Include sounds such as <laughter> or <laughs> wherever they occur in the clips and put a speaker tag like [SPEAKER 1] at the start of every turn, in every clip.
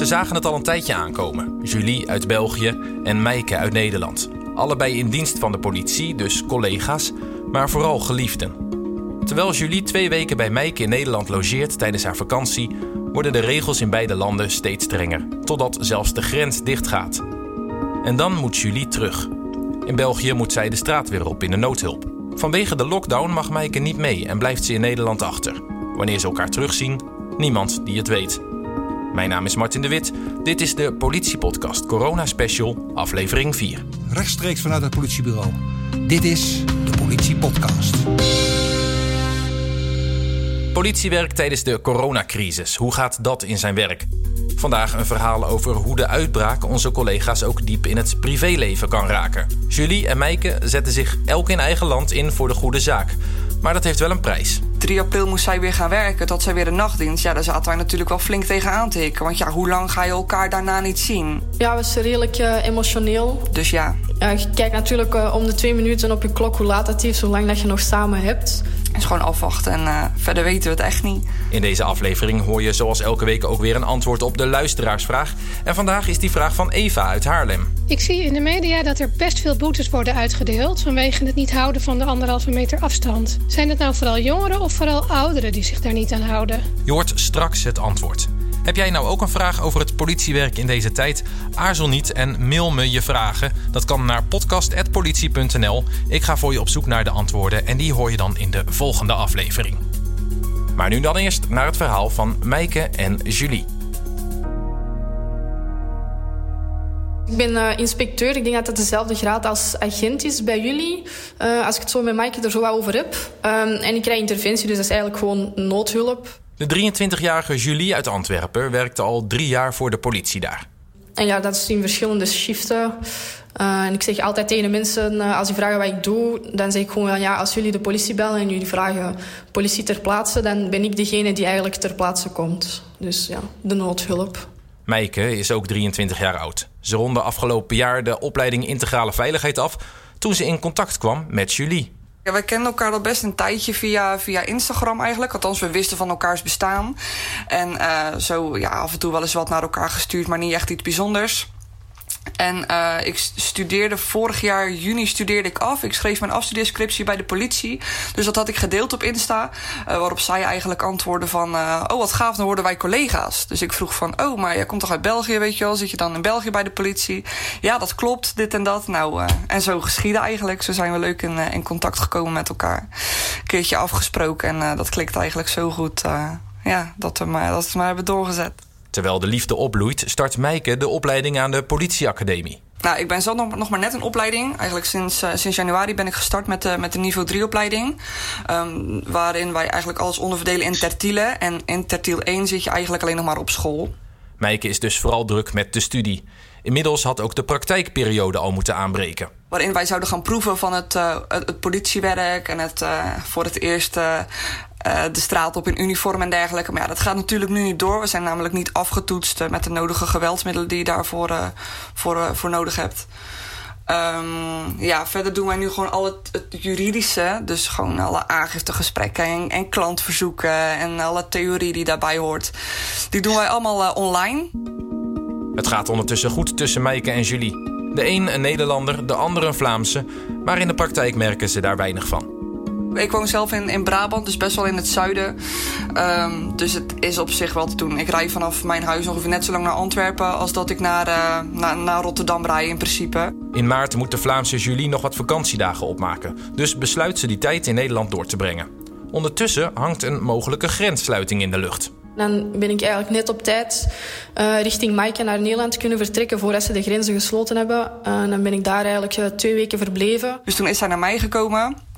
[SPEAKER 1] Ze zagen het al een tijdje aankomen. Julie uit België en Meike uit Nederland. Allebei in dienst van de politie, dus collega's, maar vooral geliefden. Terwijl Julie twee weken bij Meike in Nederland logeert tijdens haar vakantie, worden de regels in beide landen steeds strenger, totdat zelfs de grens dichtgaat. En dan moet Julie terug. In België moet zij de straat weer op in de noodhulp. Vanwege de lockdown mag Meike niet mee en blijft ze in Nederland achter. Wanneer ze elkaar terugzien, niemand die het weet. Mijn naam is Martin de Wit. Dit is de Politiepodcast Corona Special, aflevering 4.
[SPEAKER 2] Rechtstreeks vanuit het politiebureau. Dit is de Politiepodcast.
[SPEAKER 1] Politiewerk tijdens de coronacrisis. Hoe gaat dat in zijn werk? Vandaag een verhaal over hoe de uitbraak onze collega's ook diep in het privéleven kan raken. Julie en Meike zetten zich elk in eigen land in voor de goede zaak. Maar dat heeft wel een prijs.
[SPEAKER 3] 3 april moest zij weer gaan werken, tot zij weer de nachtdienst. Ja, daar zaten wij natuurlijk wel flink tegen aan te hikken. Want ja, hoe lang ga je elkaar daarna niet zien?
[SPEAKER 4] Ja, was redelijk uh, emotioneel.
[SPEAKER 3] Dus ja.
[SPEAKER 4] Uh, je kijkt natuurlijk uh, om de twee minuten op je klok hoe laat het is, zolang dat je nog samen hebt.
[SPEAKER 3] Is gewoon afwachten en verder weten we het echt niet.
[SPEAKER 1] In deze aflevering hoor je zoals elke week ook weer een antwoord op de luisteraarsvraag. En vandaag is die vraag van Eva uit Haarlem.
[SPEAKER 5] Ik zie in de media dat er best veel boetes worden uitgedeeld vanwege het niet houden van de anderhalve meter afstand. Zijn het nou vooral jongeren of vooral ouderen die zich daar niet aan houden?
[SPEAKER 1] Je hoort straks het antwoord. Heb jij nou ook een vraag over het politiewerk in deze tijd? Aarzel niet en mail me je vragen. Dat kan naar podcast.politie.nl. Ik ga voor je op zoek naar de antwoorden en die hoor je dan in de volgende aflevering. Maar nu dan eerst naar het verhaal van Meike en Julie.
[SPEAKER 4] Ik ben uh, inspecteur. Ik denk dat het dezelfde graad als agent is bij jullie. Uh, als ik het zo met Maaike er zo wat over heb. Um, en ik krijg interventie, dus dat is eigenlijk gewoon noodhulp.
[SPEAKER 1] De 23-jarige Julie uit Antwerpen werkte al drie jaar voor de politie daar.
[SPEAKER 4] En ja, dat is in verschillende shiften. Uh, en ik zeg altijd tegen de mensen, als die vragen wat ik doe... dan zeg ik gewoon, ja, als jullie de politie bellen en jullie vragen politie ter plaatse... dan ben ik degene die eigenlijk ter plaatse komt. Dus ja, de noodhulp.
[SPEAKER 1] Meike is ook 23 jaar oud. Ze ronde afgelopen jaar de opleiding Integrale Veiligheid af... toen ze in contact kwam met Julie.
[SPEAKER 3] Ja, wij kennen elkaar al best een tijdje via, via Instagram eigenlijk. Althans, we wisten van elkaars bestaan. En uh, zo ja, af en toe wel eens wat naar elkaar gestuurd, maar niet echt iets bijzonders. En uh, ik studeerde vorig jaar juni studeerde ik af. Ik schreef mijn afstudeerscriptie bij de politie. Dus dat had ik gedeeld op Insta. Uh, waarop zij eigenlijk antwoordde van... Uh, oh, wat gaaf, dan worden wij collega's. Dus ik vroeg van... oh, maar jij komt toch uit België, weet je wel? Zit je dan in België bij de politie? Ja, dat klopt, dit en dat. Nou, en zo geschieden eigenlijk. Zo zijn we leuk in, in contact gekomen met elkaar. Een keertje afgesproken en dat klikt eigenlijk zo goed... ja, dat we, maar, dat we maar hebben doorgezet.
[SPEAKER 1] Terwijl de liefde opbloeit, start Meike de opleiding aan de politieacademie.
[SPEAKER 3] Nou, ik ben zelf nog, nog maar net een opleiding. Eigenlijk sinds, uh, sinds januari ben ik gestart met, uh, met de niveau 3 opleiding. Um, waarin wij eigenlijk alles onderverdelen in tertielen. En in tertiel 1 zit je eigenlijk alleen nog maar op school.
[SPEAKER 1] Meike is dus vooral druk met de studie. Inmiddels had ook de praktijkperiode al moeten aanbreken.
[SPEAKER 3] Waarin wij zouden gaan proeven van het, uh, het, het politiewerk en het voor het eerst uh, de straat op in uniform en dergelijke. Maar ja, dat gaat natuurlijk nu niet door. We zijn namelijk niet afgetoetst met de nodige geweldsmiddelen die je daarvoor uh, voor, voor nodig hebt. Um, ja, verder doen wij nu gewoon al het, het, juridische. Dus gewoon alle aangiftegesprekken en, en klantverzoeken en alle theorie die daarbij hoort. Die doen wij allemaal online.
[SPEAKER 1] Het gaat ondertussen goed tussen Meike en Julie. De een een Nederlander, de ander een Vlaamse. Maar in de praktijk merken ze daar weinig van.
[SPEAKER 3] Ik woon zelf in, in Brabant, dus best wel in het zuiden. Um, dus het is op zich wel te doen. Ik rij vanaf mijn huis ongeveer net zo lang naar Antwerpen... als dat ik naar, uh, naar, naar Rotterdam rij in principe.
[SPEAKER 1] In maart moet de Vlaamse Julie nog wat vakantiedagen opmaken. Dus besluit ze die tijd in Nederland door te brengen. Ondertussen hangt een mogelijke grenssluiting in de lucht.
[SPEAKER 4] Dan ben ik eigenlijk net op tijd uh, richting Maaike naar Nederland kunnen vertrekken voordat ze de grenzen gesloten hebben. Uh, dan ben ik daar eigenlijk uh, twee weken verbleven.
[SPEAKER 3] Dus toen is hij naar mij gekomen.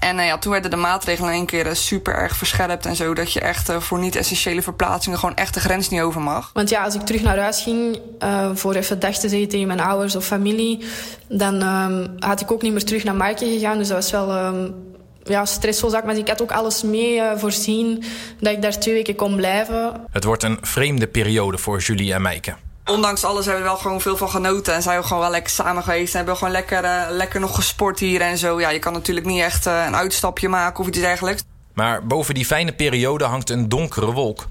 [SPEAKER 3] En uh, ja, toen werden de maatregelen in één keer uh, super erg verscherpt en zo. Dat je echt uh, voor niet-essentiële verplaatsingen gewoon echt de grens niet over mag.
[SPEAKER 4] Want ja, als ik terug naar huis ging voor even dag te zeggen tegen mijn ouders of familie... dan um, had ik ook niet meer terug naar Maaike gegaan. Dus dat was wel um, ja, stressvol zaak. Maar ik had ook alles mee voorzien dat ik daar twee weken kon blijven.
[SPEAKER 1] Het wordt een vreemde periode voor Julie en Maaike
[SPEAKER 3] ondanks alles hebben we wel gewoon veel van genoten. En zijn we gewoon wel lekker samen geweest. En hebben we gewoon lekker, uh, lekker nog gesport hier en zo. Ja, je kan natuurlijk niet echt uh, een uitstapje maken of iets dergelijks.
[SPEAKER 1] Maar boven die fijne periode hangt een donkere wolk.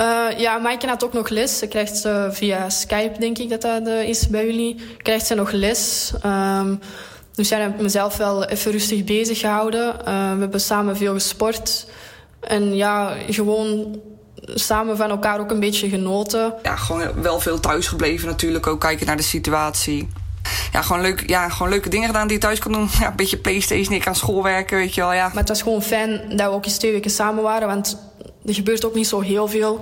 [SPEAKER 4] Uh, ja, Maaike had ook nog les. Ze krijgt uh, via Skype, denk ik dat dat uh, is bij jullie. Krijgt ze nog les. Um, dus ja, ik heb mezelf wel even rustig bezig gehouden. we hebben samen veel gesport. En ja, gewoon samen van elkaar ook een beetje genoten.
[SPEAKER 3] Ja, gewoon wel veel thuis gebleven natuurlijk. Ook kijken naar de situatie. Ja, gewoon, leuk, ja, gewoon leuke dingen gedaan die je thuis kon doen. <laughs> Ja, een beetje Playstation, ik aan school werken, weet je wel. Ja.
[SPEAKER 4] Maar het was gewoon fijn dat we ook eens twee weken samen waren. Want er gebeurt ook niet zo heel veel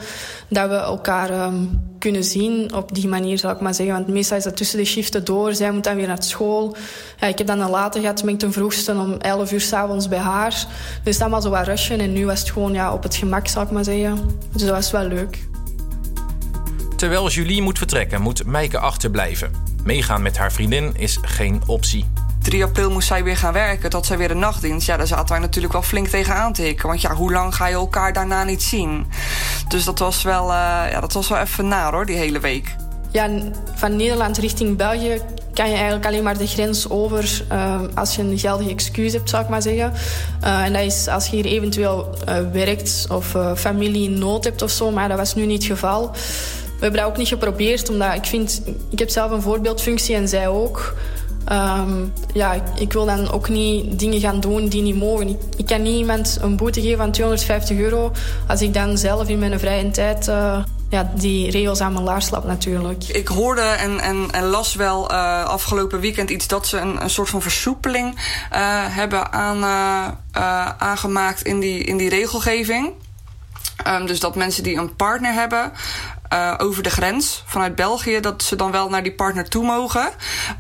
[SPEAKER 4] dat we elkaar um, kunnen zien op die manier, zou ik maar zeggen. Want meestal is dat tussen de shiften door. Zij moet dan weer naar school. Ik heb dan een later gehad, ben ik ten vroegste om 11 uur s'avonds bij haar. Dus dat was zo wat rushen. En nu was het gewoon ja, op het gemak, zou ik maar zeggen. Dus dat was wel leuk.
[SPEAKER 1] Terwijl Julie moet vertrekken, moet Meike achterblijven. Meegaan met haar vriendin is geen optie.
[SPEAKER 3] 3 april moest zij weer gaan werken, dat zij weer de nachtdienst. Ja, daar zaten wij natuurlijk wel flink tegen aan te. Want ja, hoe lang ga je elkaar daarna niet zien? Dus dat was wel, uh, ja, dat was wel even naar hoor, die hele week.
[SPEAKER 4] Ja, van Nederland richting België kan je eigenlijk alleen maar de grens over uh, als je een geldige excuus hebt, zou ik maar zeggen. Uh, en dat is als je hier eventueel werkt of familie in nood hebt of zo, maar dat was nu niet het geval. We hebben dat ook niet geprobeerd, omdat ik vind, ik heb zelf een voorbeeldfunctie en zij ook. Um, ja, ik, wil dan ook niet dingen gaan doen die niet mogen. Ik, kan niet iemand een boete geven van 250 euro als ik dan zelf in mijn vrije tijd uh, ja, die regels aan mijn laars slap natuurlijk.
[SPEAKER 3] Ik hoorde en, en, en las wel uh, afgelopen weekend iets dat ze een, een soort van versoepeling uh, hebben aan, aangemaakt in die, in die regelgeving. Um, dus dat mensen die een partner hebben, uh, over de grens vanuit België, dat ze dan wel naar die partner toe mogen.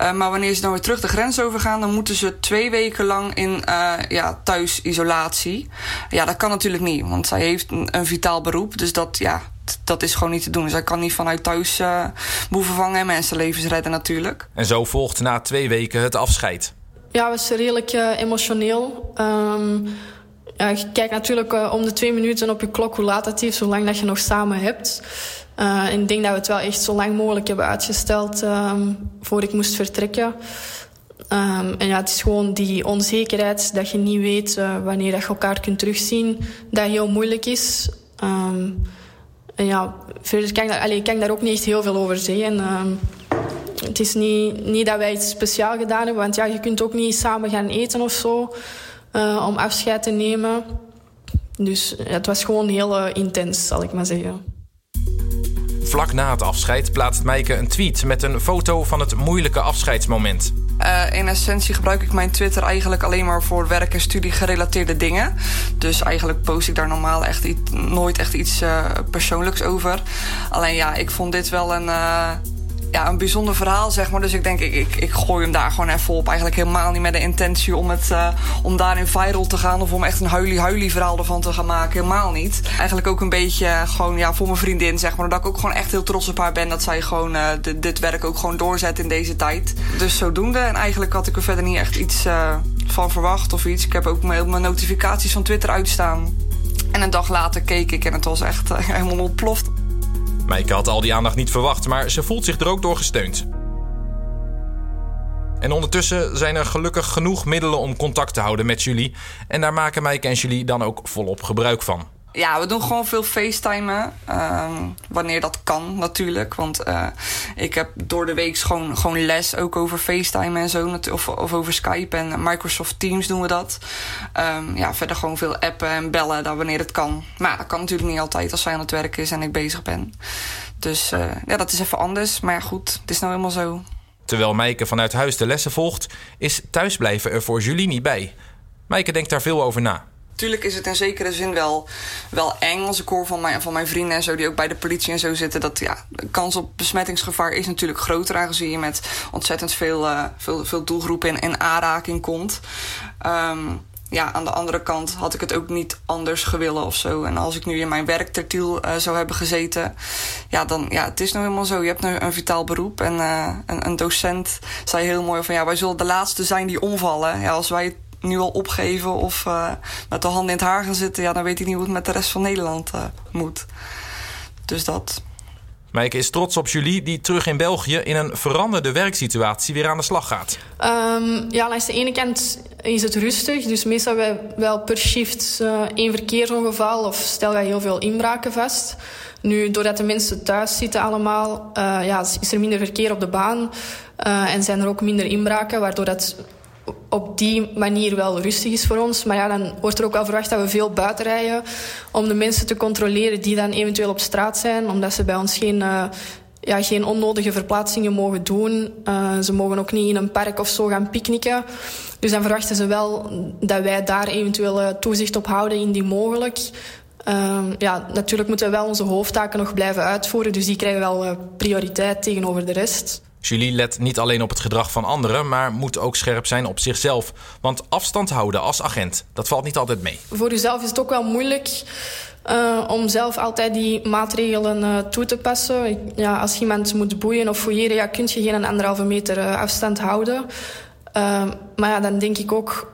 [SPEAKER 3] Uh, maar wanneer ze dan weer terug de grens overgaan, dan moeten ze twee weken lang in uh, ja, thuisisolatie. Ja, dat kan natuurlijk niet, want zij heeft een, een vitaal beroep. Dus dat, ja, dat is gewoon niet te doen. Zij kan niet vanuit thuis uh, boeven vangen en mensenlevens redden natuurlijk.
[SPEAKER 1] En zo volgt na twee weken het afscheid.
[SPEAKER 4] Ja, het was redelijk uh, emotioneel. Um, ja, je kijkt natuurlijk uh, om de twee minuten op je klok hoe laat het is, zolang dat je nog samen hebt. En ik denk dat we het wel echt zo lang mogelijk hebben uitgesteld um, voor ik moest vertrekken. Um, en ja, het is gewoon die onzekerheid dat je niet weet uh, wanneer dat je elkaar kunt terugzien, dat heel moeilijk is. Um, en ja, verder kan ik, daar, kan daar ook niet echt heel veel over zeggen. Um, het is niet, niet dat wij iets speciaal gedaan hebben, want ja, je kunt ook niet samen gaan eten of zo uh, om afscheid te nemen. Dus het was gewoon heel intens, zal ik maar zeggen.
[SPEAKER 1] Vlak na het afscheid plaatst Meike een tweet met een foto van het moeilijke afscheidsmoment.
[SPEAKER 3] Uh, in essentie gebruik ik mijn Twitter eigenlijk alleen maar voor werk- en studie gerelateerde dingen. Dus eigenlijk post ik daar normaal echt nooit echt iets uh, persoonlijks over. Alleen ja, ik vond dit wel een. Uh, ja, een bijzonder verhaal, zeg maar. Dus ik denk, ik, ik, ik gooi hem daar gewoon even op. Eigenlijk helemaal niet met de intentie om, het, uh, om daarin viral te gaan... of om echt een huilie-huilie verhaal ervan te gaan maken. Helemaal niet. Eigenlijk ook een beetje gewoon ja, voor mijn vriendin, zeg maar. Dat ik ook gewoon echt heel trots op haar ben... dat zij gewoon uh, dit, werk ook gewoon doorzet in deze tijd. Dus zodoende. En eigenlijk had ik er verder niet echt iets van verwacht of iets. Ik heb ook mijn, mijn notificaties van Twitter uitstaan. En een dag later keek ik en het was echt <laughs> helemaal ontploft.
[SPEAKER 1] Meike had al die aandacht niet verwacht, maar ze voelt zich er ook door gesteund. En ondertussen zijn er gelukkig genoeg middelen om contact te houden met jullie. En daar maken Meike en Julie dan ook volop gebruik van.
[SPEAKER 3] Ja, we doen gewoon veel facetimen. Um, wanneer dat kan, natuurlijk. Want uh, ik heb door de week gewoon, gewoon les ook over FaceTime en zo. Of, of over Skype en Microsoft Teams doen we dat. Um, ja, verder gewoon veel appen en bellen dan wanneer het kan. Maar dat kan natuurlijk niet altijd als zij aan het werk is en ik bezig ben. Dus uh, ja, dat is even anders. Maar ja, goed, het is nou helemaal zo.
[SPEAKER 1] Terwijl Meike vanuit huis de lessen volgt, is thuisblijven er voor Julie niet bij. Meike denkt daar veel over na.
[SPEAKER 3] Tuurlijk is het in zekere zin wel, wel eng als ik hoor van mijn, van mijn vrienden en zo... die ook bij de politie en zo zitten. Dat ja, de kans op besmettingsgevaar is natuurlijk groter... aangezien je met ontzettend veel, uh, veel, veel doelgroepen in, in aanraking komt. Um, ja, aan de andere kant had ik het ook niet anders gewillen of zo. En als ik nu in mijn werktertiel uh, zou hebben gezeten... ja, dan, ja, het is nou helemaal zo. Je hebt nu een vitaal beroep. En uh, een, een docent zei heel mooi van... ja, wij zullen de laatste zijn die omvallen. Als wij nu al opgeven of uh, met de handen in het haar gaan zitten... ja, dan weet ik niet hoe het met de rest van Nederland uh, moet. Dus dat.
[SPEAKER 1] Mijke is trots op Julie, die terug in België in een veranderde werksituatie weer aan de slag gaat.
[SPEAKER 4] Um, ja, langs de ene kant is het rustig. Dus meestal hebben wij wel per shift uh, één verkeersongeval of stellen wij heel veel inbraken vast. Nu, doordat de mensen thuis zitten allemaal, uh, ja, is er minder verkeer op de baan. Uh, en zijn er ook minder inbraken, waardoor dat op die manier wel rustig is voor ons. Maar ja, dan wordt er ook wel verwacht dat we veel buiten rijden... om de mensen te controleren die dan eventueel op straat zijn. Omdat ze bij ons geen, uh, ja, geen onnodige verplaatsingen mogen doen. Uh, ze mogen ook niet in een park of zo gaan picknicken. Dus dan verwachten ze wel dat wij daar eventueel toezicht op houden indien mogelijk... Uh, ja, natuurlijk moeten we wel onze hoofdtaken nog blijven uitvoeren. Dus die krijgen wel prioriteit tegenover de rest.
[SPEAKER 1] Julie let niet alleen op het gedrag van anderen, maar moet ook scherp zijn op zichzelf. Want afstand houden als agent, dat valt niet altijd mee.
[SPEAKER 4] Voor jezelf is het ook wel moeilijk uh, om zelf altijd die maatregelen uh, toe te passen. Ja, als iemand moet boeien of fouilleren, ja, kun je geen anderhalve meter uh, afstand houden. maar ja, dan denk ik ook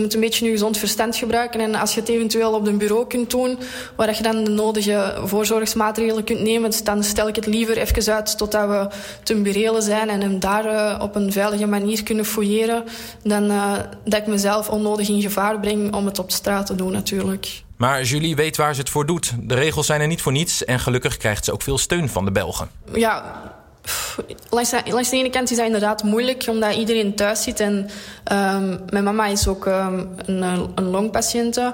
[SPEAKER 4] je moet een beetje je gezond verstand gebruiken. En als je het eventueel op een bureau kunt doen, waar je dan de nodige voorzorgsmaatregelen kunt nemen, dan stel ik het liever even uit totdat we ten burelen zijn en hem daar uh, op een veilige manier kunnen fouilleren, dan uh, dat ik mezelf onnodig in gevaar breng om het op straat te doen natuurlijk.
[SPEAKER 1] Maar Julie weet waar ze het voor doet. De regels zijn er niet voor niets en gelukkig krijgt ze ook veel steun van de Belgen.
[SPEAKER 4] Ja, langs de, ene kant is dat inderdaad moeilijk, omdat iedereen thuis zit. En um, mijn mama is ook um, een, een longpatiënte.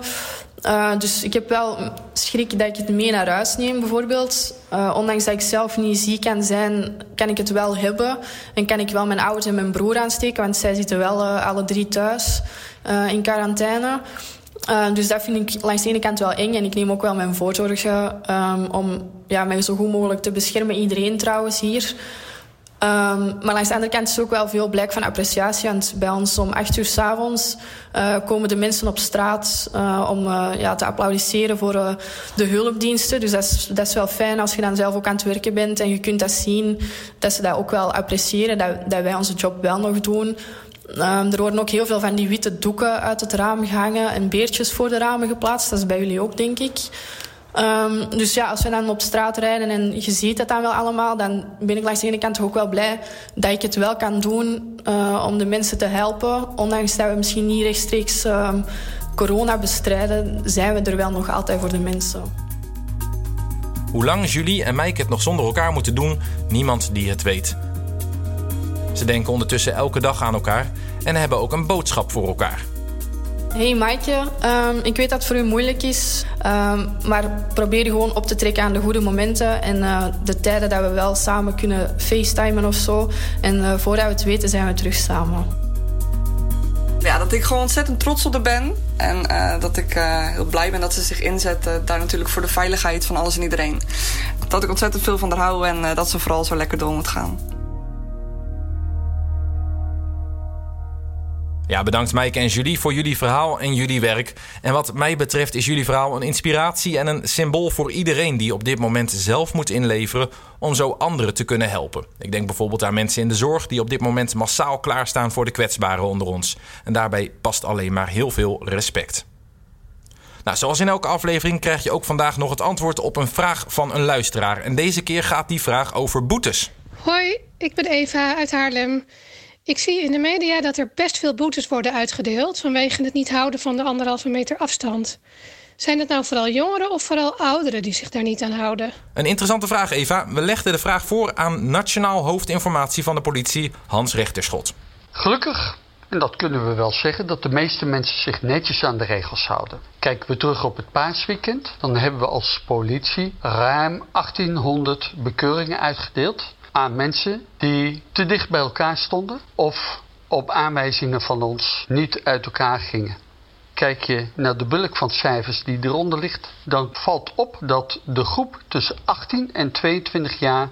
[SPEAKER 4] Uh, dus ik heb wel schrik dat ik het mee naar huis neem, bijvoorbeeld. Uh, ondanks dat ik zelf niet ziek kan zijn, kan ik het wel hebben. En kan ik wel mijn ouders en mijn broer aansteken, want zij zitten wel alle drie thuis in quarantaine. Uh, dus dat vind ik langs de ene kant wel eng. En ik neem ook wel mijn voorzorgen um, om ja, mij zo goed mogelijk te beschermen. Iedereen trouwens hier. Um, maar langs de andere kant is er ook wel veel blijk van appreciatie. Want bij ons om acht uur s'avonds uh, komen de mensen op straat uh, om uh, ja, te applaudisseren voor de hulpdiensten. Dus dat is, dat is wel fijn als je dan zelf ook aan het werken bent. En je kunt dat zien, dat ze dat ook wel appreciëren. Dat, dat wij onze job wel nog doen. Um, er worden ook heel veel van die witte doeken uit het raam gehangen en beertjes voor de ramen geplaatst. Dat is bij jullie ook, denk ik. Um, dus ja, als we dan op straat rijden en je ziet het dan wel allemaal, dan ben ik langs de ene kant ook wel blij dat ik het wel kan doen uh, om de mensen te helpen. Ondanks dat we misschien niet rechtstreeks um, corona bestrijden, zijn we er wel nog altijd voor de mensen.
[SPEAKER 1] Hoe lang Julie en Mike het nog zonder elkaar moeten doen, niemand die het weet. Ze denken ondertussen elke dag aan elkaar en hebben ook een boodschap voor elkaar.
[SPEAKER 4] Hey Maaike, um, ik weet dat het voor u moeilijk is, um, maar probeer je gewoon op te trekken aan de goede momenten en uh, de tijden dat we wel samen kunnen facetimen of zo. En uh, voordat we het weten zijn we terug samen.
[SPEAKER 3] Ja, dat ik gewoon ontzettend trots op haar ben. En uh, dat ik heel blij ben dat ze zich inzet daar natuurlijk voor de veiligheid van alles en iedereen. Dat ik ontzettend veel van haar hou en dat ze vooral zo lekker door moet gaan.
[SPEAKER 1] Ja, bedankt Maaike en Julie voor jullie verhaal en jullie werk. En wat mij betreft is jullie verhaal een inspiratie en een symbool voor iedereen die op dit moment zelf moet inleveren om zo anderen te kunnen helpen. Ik denk bijvoorbeeld aan mensen in de zorg die op dit moment massaal klaarstaan voor de kwetsbaren onder ons. En daarbij past alleen maar heel veel respect. Nou, zoals in elke aflevering krijg je ook vandaag nog het antwoord op een vraag van een luisteraar. En deze keer gaat die vraag over boetes.
[SPEAKER 5] Hoi, ik ben Eva uit Haarlem. Ik zie in de media dat er best veel boetes worden uitgedeeld vanwege het niet houden van de anderhalve meter afstand. Zijn het nou vooral jongeren of vooral ouderen die zich daar niet aan houden?
[SPEAKER 1] Een interessante vraag, Eva. We legden de vraag voor aan Nationaal Hoofdinformatie van de politie, Hans Rechterschot.
[SPEAKER 6] Gelukkig, en dat kunnen we wel zeggen, dat de meeste mensen zich netjes aan de regels houden. Kijken we terug op het paasweekend, dan hebben we als politie ruim 1800 bekeuringen uitgedeeld aan mensen die te dicht bij elkaar stonden of op aanwijzingen van ons niet uit elkaar gingen. Kijk je naar de bulk van cijfers die eronder ligt, dan valt op dat de groep tussen 18 en 22 jaar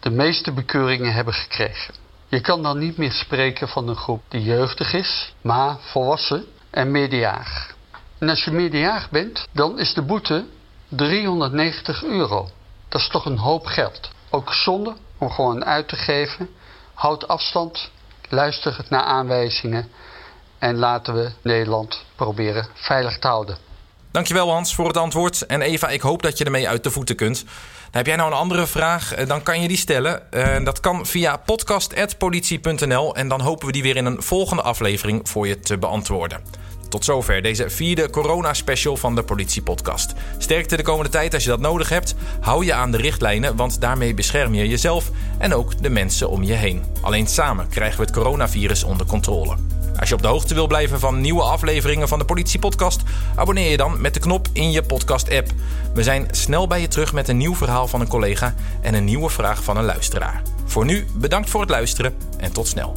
[SPEAKER 6] de meeste bekeuringen hebben gekregen. Je kan dan niet meer spreken van een groep die jeugdig is, maar volwassen en meerderjarig. En als je meerderjarig bent, dan is de boete 390 euro. Dat is toch een hoop geld. Ook zonde om gewoon uit te geven. Houd afstand, luister naar aanwijzingen en laten we Nederland proberen veilig te houden.
[SPEAKER 1] Dankjewel Hans voor het antwoord. En Eva, ik hoop dat je ermee uit de voeten kunt. heb jij nou een andere vraag, eh, dan kan je die stellen. Uh, dat kan via podcast.politie.nl en dan hopen we die weer in een volgende aflevering voor je te beantwoorden. Tot zover deze vierde corona-special van de Politie-podcast. Sterkte de komende tijd als je dat nodig hebt. Hou je aan de richtlijnen, want daarmee bescherm je jezelf en ook de mensen om je heen. Alleen samen krijgen we het coronavirus onder controle. Als je op de hoogte wil blijven van nieuwe afleveringen van de Politie-podcast, abonneer je dan met de knop in je podcast-app. We zijn snel bij je terug met een nieuw verhaal van een collega en een nieuwe vraag van een luisteraar. Voor nu bedankt voor het luisteren en tot snel.